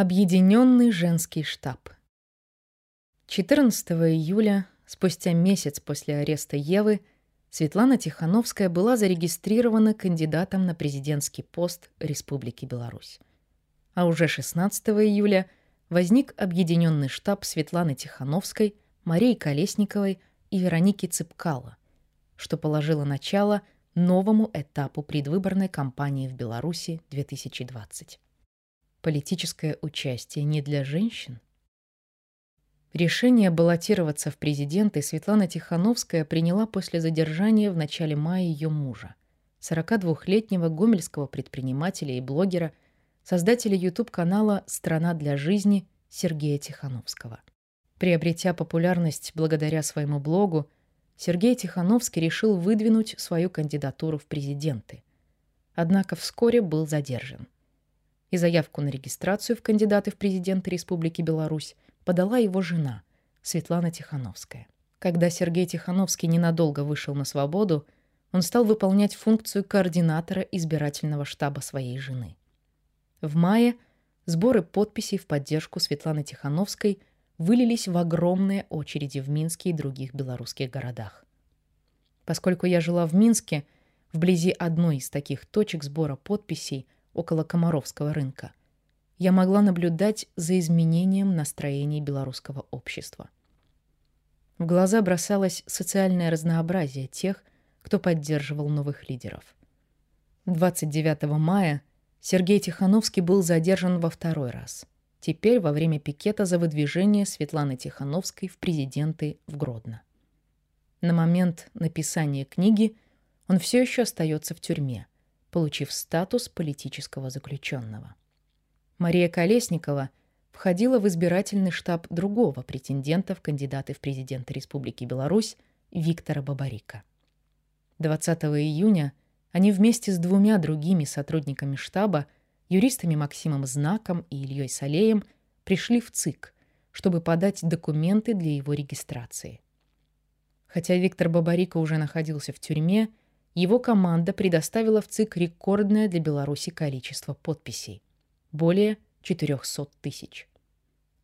Объединенный женский штаб. 14 июля, спустя месяц после ареста Евы, Светлана Тихановская была зарегистрирована кандидатом на президентский пост Республики Беларусь. А уже 16 июля возник объединенный штаб Светланы Тихановской, Марии Колесниковой и Вероники Цыпкала, что положило начало новому этапу предвыборной кампании в Беларуси 2020. Политическое участие не для женщин? Решение баллотироваться в президенты Светлана Тихановская приняла после задержания в начале мая ее мужа, 42-летнего гомельского предпринимателя и блогера, создателя YouTube-канала «Страна для жизни» Сергея Тихановского. Приобретя популярность благодаря своему блогу, Сергей Тихановский решил выдвинуть свою кандидатуру в президенты. Однако вскоре был задержан – и заявку на регистрацию в кандидаты в президенты Республики Беларусь подала его жена, Светлана Тихановская. Когда Сергей Тихановский ненадолго вышел на свободу, он стал выполнять функцию координатора избирательного штаба своей жены. В мае сборы подписей в поддержку Светланы Тихановской вылились в огромные очереди в Минске и других белорусских городах. Поскольку я жила в Минске, вблизи одной из таких точек сбора подписей – около Комаровского рынка, я могла наблюдать за изменением настроений белорусского общества. В глаза бросалось социальное разнообразие тех, кто поддерживал новых лидеров. 29 мая Сергей Тихановский был задержан во второй раз. Теперь во время пикета за выдвижение Светланы Тихановской в президенты в Гродно. На момент написания книги он все еще остается в тюрьме – получив статус политического заключенного. Мария Колесникова входила в избирательный штаб другого претендента в кандидаты в президенты Республики Беларусь Виктора Бабарика. 20 июня они вместе с двумя другими сотрудниками штаба, юристами Максимом Знаком и Ильей Салеем, пришли в ЦИК, чтобы подать документы для его регистрации. Хотя Виктор Бабарика уже находился в тюрьме, его команда предоставила в ЦИК рекордное для Беларуси количество подписей – более 400 тысяч.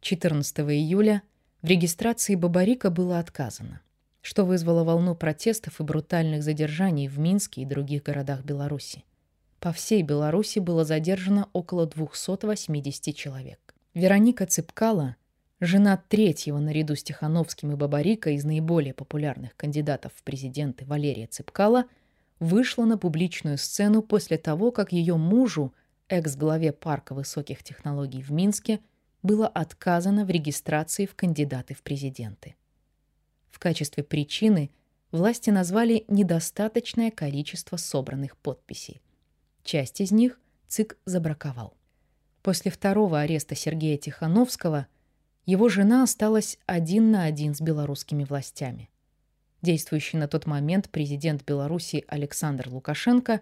14 июля в регистрации Бабарика было отказано, что вызвало волну протестов и брутальных задержаний в Минске и других городах Беларуси. По всей Беларуси было задержано около 280 человек. Вероника Цыпкала, жена третьего наряду с Тихановским и Бабарика из наиболее популярных кандидатов в президенты Валерия Цыпкала – вышла на публичную сцену после того, как ее мужу, экс-главе парка высоких технологий в Минске, было отказано в регистрации в кандидаты в президенты. В качестве причины власти назвали недостаточное количество собранных подписей. Часть из них ЦИК забраковал. После второго ареста Сергея Тихановского его жена осталась один на один с белорусскими властями. Действующий на тот момент президент Беларуси Александр Лукашенко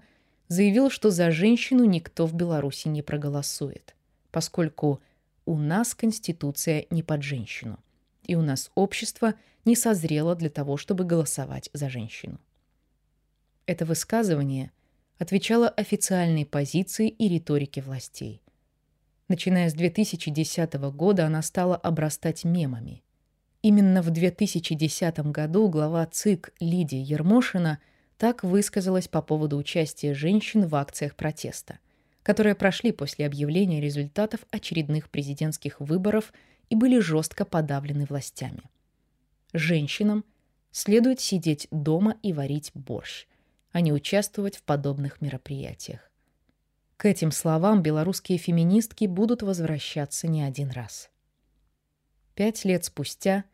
заявил, что за женщину никто в Беларуси не проголосует, поскольку у нас Конституция не под женщину, и у нас общество не созрело для того, чтобы голосовать за женщину. Это высказывание отвечало официальной позиции и риторике властей. Начиная с 2010 года она стала обрастать мемами – Именно в 2010 году глава ЦИК Лидия Ермошина так высказалась по поводу участия женщин в акциях протеста, которые прошли после объявления результатов очередных президентских выборов и были жестко подавлены властями. Женщинам следует сидеть дома и варить борщ, а не участвовать в подобных мероприятиях. К этим словам белорусские феминистки будут возвращаться не один раз. Пять лет спустя,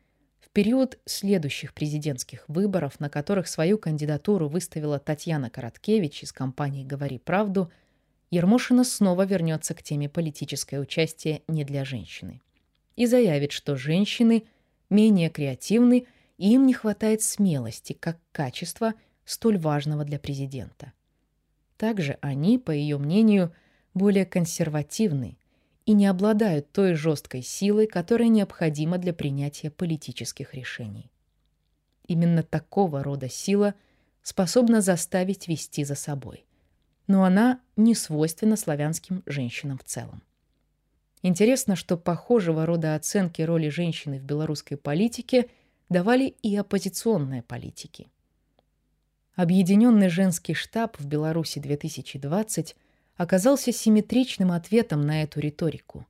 в период следующих президентских выборов, на которых свою кандидатуру выставила Татьяна Короткевич из компании «Говори правду», Ермошина снова вернется к теме политическое участие не для женщины и заявит, что женщины менее креативны и им не хватает смелости как качества столь важного для президента. Также они, по ее мнению, более консервативны и не обладают той жесткой силой, которая необходима для принятия политических решений. Именно такого рода сила способна заставить вести за собой. Но она не свойственна славянским женщинам в целом. Интересно, что похожего рода оценки роли женщины в белорусской политике давали и оппозиционные политики. Объединенный женский штаб в Беларуси 2020 оказался симметричным ответом на эту риторику,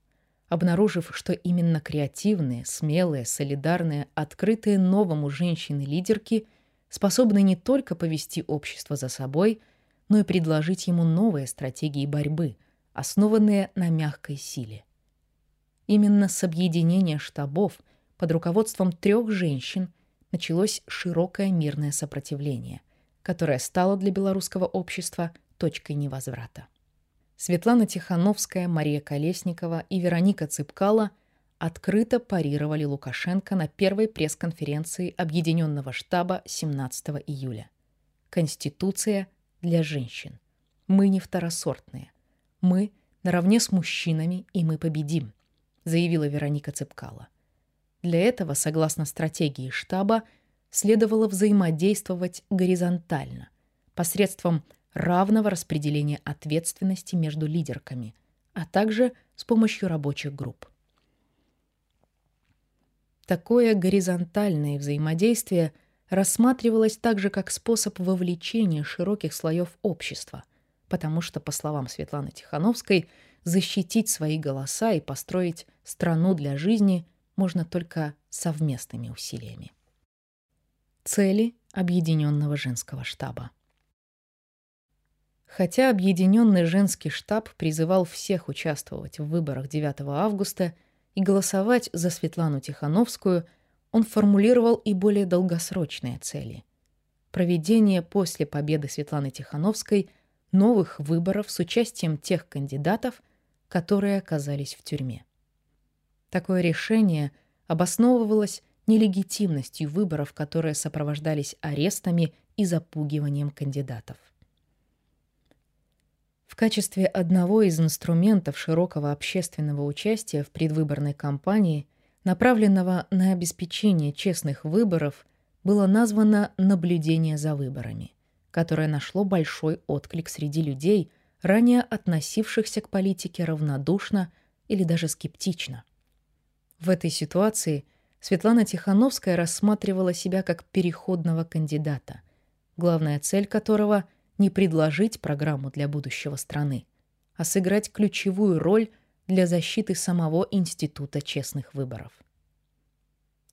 обнаружив, что именно креативные, смелые, солидарные, открытые новому женщины-лидерки способны не только повести общество за собой, но и предложить ему новые стратегии борьбы, основанные на мягкой силе. Именно с объединения штабов под руководством трех женщин началось широкое мирное сопротивление, которое стало для белорусского общества точкой невозврата. Светлана Тихановская, Мария Колесникова и Вероника Цыпкала открыто парировали Лукашенко на первой пресс-конференции Объединенного штаба 17 июля. Конституция для женщин. Мы не второсортные. Мы наравне с мужчинами, и мы победим, заявила Вероника Цыпкала. Для этого, согласно стратегии штаба, следовало взаимодействовать горизонтально, посредством равного распределения ответственности между лидерками, а также с помощью рабочих групп. Такое горизонтальное взаимодействие рассматривалось также как способ вовлечения широких слоев общества, потому что, по словам Светланы Тихановской, защитить свои голоса и построить страну для жизни можно только совместными усилиями. Цели Объединенного женского штаба. Хотя Объединенный женский штаб призывал всех участвовать в выборах 9 августа и голосовать за Светлану Тихановскую, он формулировал и более долгосрочные цели. Проведение после победы Светланы Тихановской новых выборов с участием тех кандидатов, которые оказались в тюрьме. Такое решение обосновывалось нелегитимностью выборов, которые сопровождались арестами и запугиванием кандидатов. В качестве одного из инструментов широкого общественного участия в предвыборной кампании, направленного на обеспечение честных выборов, было названо «наблюдение за выборами», которое нашло большой отклик среди людей, ранее относившихся к политике равнодушно или даже скептично. В этой ситуации Светлана Тихановская рассматривала себя как переходного кандидата, главная цель которого — не предложить программу для будущего страны, а сыграть ключевую роль для защиты самого Института честных выборов.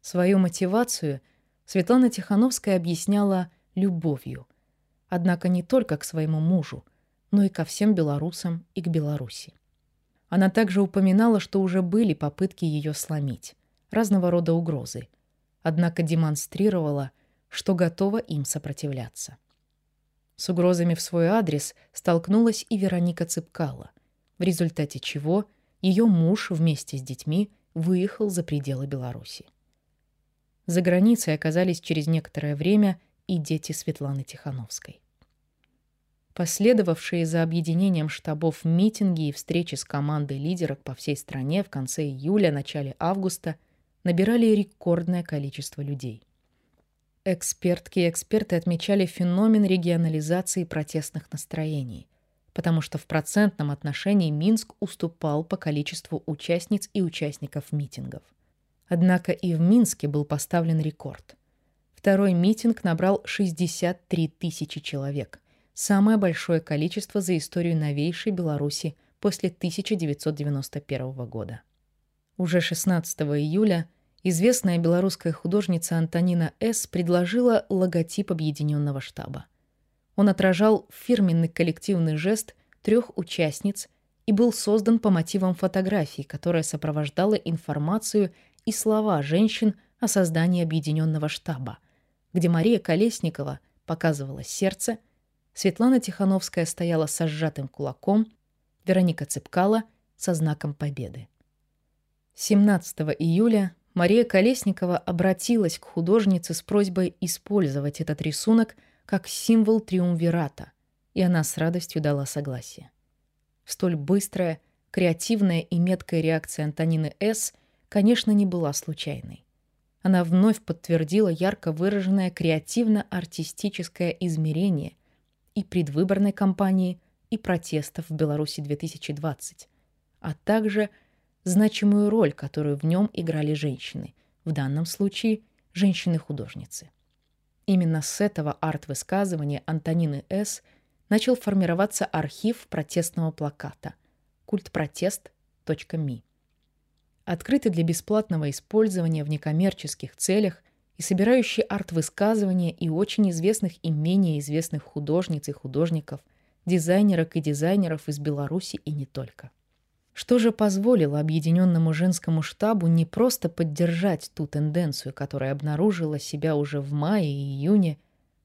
Свою мотивацию Светлана Тихановская объясняла любовью, однако не только к своему мужу, но и ко всем белорусам и к Беларуси. Она также упоминала, что уже были попытки ее сломить, разного рода угрозы, однако демонстрировала, что готова им сопротивляться. С угрозами в свой адрес столкнулась и Вероника Цыпкала, в результате чего ее муж вместе с детьми выехал за пределы Беларуси. За границей оказались через некоторое время и дети Светланы Тихановской. Последовавшие за объединением штабов митинги и встречи с командой лидерок по всей стране в конце июля-начале августа набирали рекордное количество людей – Экспертки и эксперты отмечали феномен регионализации протестных настроений, потому что в процентном отношении Минск уступал по количеству участниц и участников митингов. Однако и в Минске был поставлен рекорд. Второй митинг набрал 63 тысячи человек, самое большое количество за историю новейшей Беларуси после 1991 года. Уже 16 июля известная белорусская художница Антонина С. предложила логотип объединенного штаба. Он отражал фирменный коллективный жест трех участниц и был создан по мотивам фотографии, которая сопровождала информацию и слова женщин о создании объединенного штаба, где Мария Колесникова показывала сердце, Светлана Тихановская стояла со сжатым кулаком, Вероника Цыпкала со знаком победы. 17 июля Мария Колесникова обратилась к художнице с просьбой использовать этот рисунок как символ триумвирата, и она с радостью дала согласие. Столь быстрая, креативная и меткая реакция Антонины С., конечно, не была случайной. Она вновь подтвердила ярко выраженное креативно-артистическое измерение и предвыборной кампании, и протестов в Беларуси 2020, а также значимую роль, которую в нем играли женщины, в данном случае женщины-художницы. Именно с этого арт-высказывания Антонины С. начал формироваться архив протестного плаката культпротест.ми. Открытый для бесплатного использования в некоммерческих целях и собирающий арт-высказывания и очень известных и менее известных художниц и художников, дизайнерок и дизайнеров из Беларуси и не только. Что же позволило объединенному женскому штабу не просто поддержать ту тенденцию, которая обнаружила себя уже в мае и июне,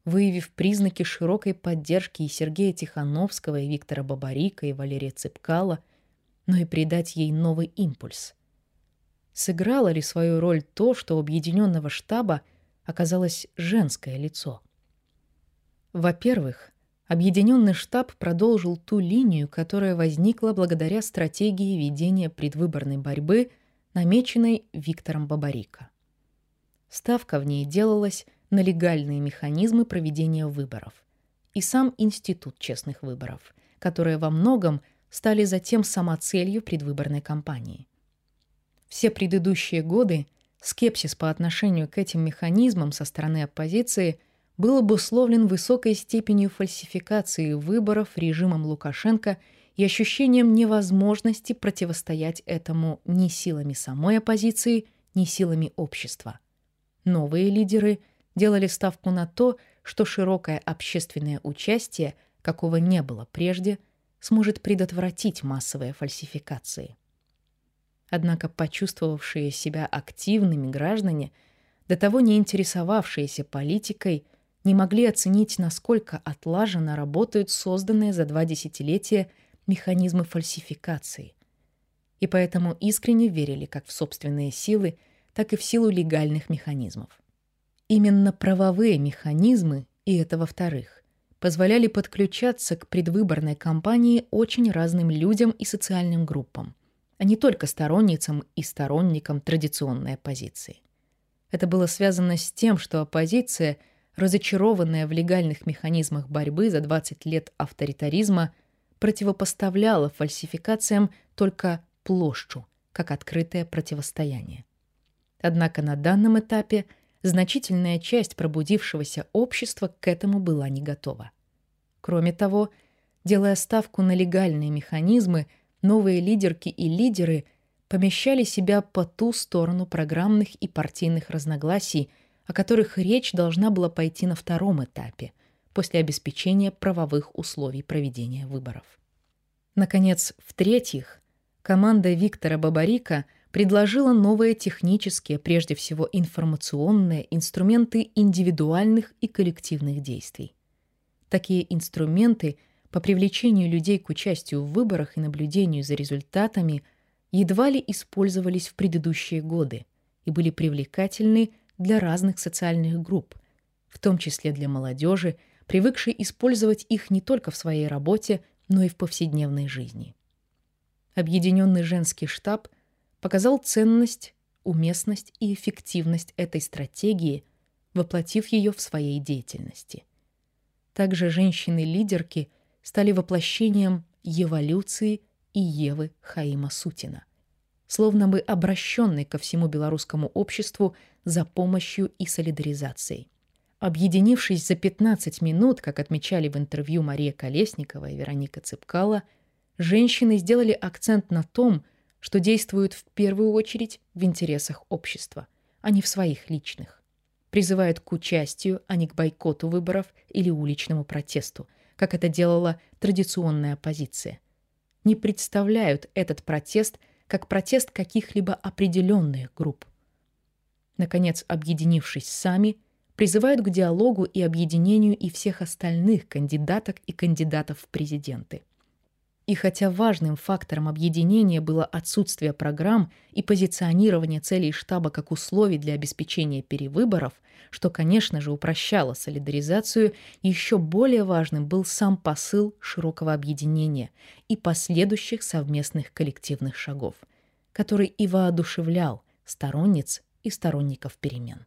выявив признаки широкой поддержки и Сергея Тихановского, и Виктора Бабарика, и Валерия Цыпкала, но и придать ей новый импульс. Сыграло ли свою роль то, что у объединенного штаба оказалось женское лицо? Во-первых, Объединенный штаб продолжил ту линию, которая возникла благодаря стратегии ведения предвыборной борьбы, намеченной Виктором Бабарико. Ставка в ней делалась на легальные механизмы проведения выборов и сам Институт честных выборов, которые во многом стали затем самоцелью предвыборной кампании. Все предыдущие годы скепсис по отношению к этим механизмам со стороны оппозиции – был обусловлен высокой степенью фальсификации выборов режимом Лукашенко и ощущением невозможности противостоять этому ни силами самой оппозиции, ни силами общества. Новые лидеры делали ставку на то, что широкое общественное участие, какого не было прежде, сможет предотвратить массовые фальсификации. Однако почувствовавшие себя активными граждане, до того не интересовавшиеся политикой – не могли оценить, насколько отлаженно работают созданные за два десятилетия механизмы фальсификации. И поэтому искренне верили как в собственные силы, так и в силу легальных механизмов. Именно правовые механизмы, и это во-вторых, позволяли подключаться к предвыборной кампании очень разным людям и социальным группам, а не только сторонницам и сторонникам традиционной оппозиции. Это было связано с тем, что оппозиция – разочарованная в легальных механизмах борьбы за 20 лет авторитаризма, противопоставляла фальсификациям только площу, как открытое противостояние. Однако на данном этапе значительная часть пробудившегося общества к этому была не готова. Кроме того, делая ставку на легальные механизмы, новые лидерки и лидеры помещали себя по ту сторону программных и партийных разногласий – о которых речь должна была пойти на втором этапе, после обеспечения правовых условий проведения выборов. Наконец, в-третьих, команда Виктора Бабарика предложила новые технические, прежде всего информационные, инструменты индивидуальных и коллективных действий. Такие инструменты по привлечению людей к участию в выборах и наблюдению за результатами едва ли использовались в предыдущие годы и были привлекательны для разных социальных групп, в том числе для молодежи, привыкшей использовать их не только в своей работе, но и в повседневной жизни. Объединенный женский штаб показал ценность, уместность и эффективность этой стратегии, воплотив ее в своей деятельности. Также женщины-лидерки стали воплощением эволюции и Евы Хаима Сутина словно бы обращенный ко всему белорусскому обществу за помощью и солидаризацией. Объединившись за 15 минут, как отмечали в интервью Мария Колесникова и Вероника Цыпкала, женщины сделали акцент на том, что действуют в первую очередь в интересах общества, а не в своих личных. Призывают к участию, а не к бойкоту выборов или уличному протесту, как это делала традиционная оппозиция. Не представляют этот протест как протест каких-либо определенных групп. Наконец, объединившись сами, призывают к диалогу и объединению и всех остальных кандидаток и кандидатов в президенты. И хотя важным фактором объединения было отсутствие программ и позиционирование целей штаба как условий для обеспечения перевыборов, что, конечно же, упрощало солидаризацию, еще более важным был сам посыл широкого объединения и последующих совместных коллективных шагов, который и воодушевлял сторонниц и сторонников перемен.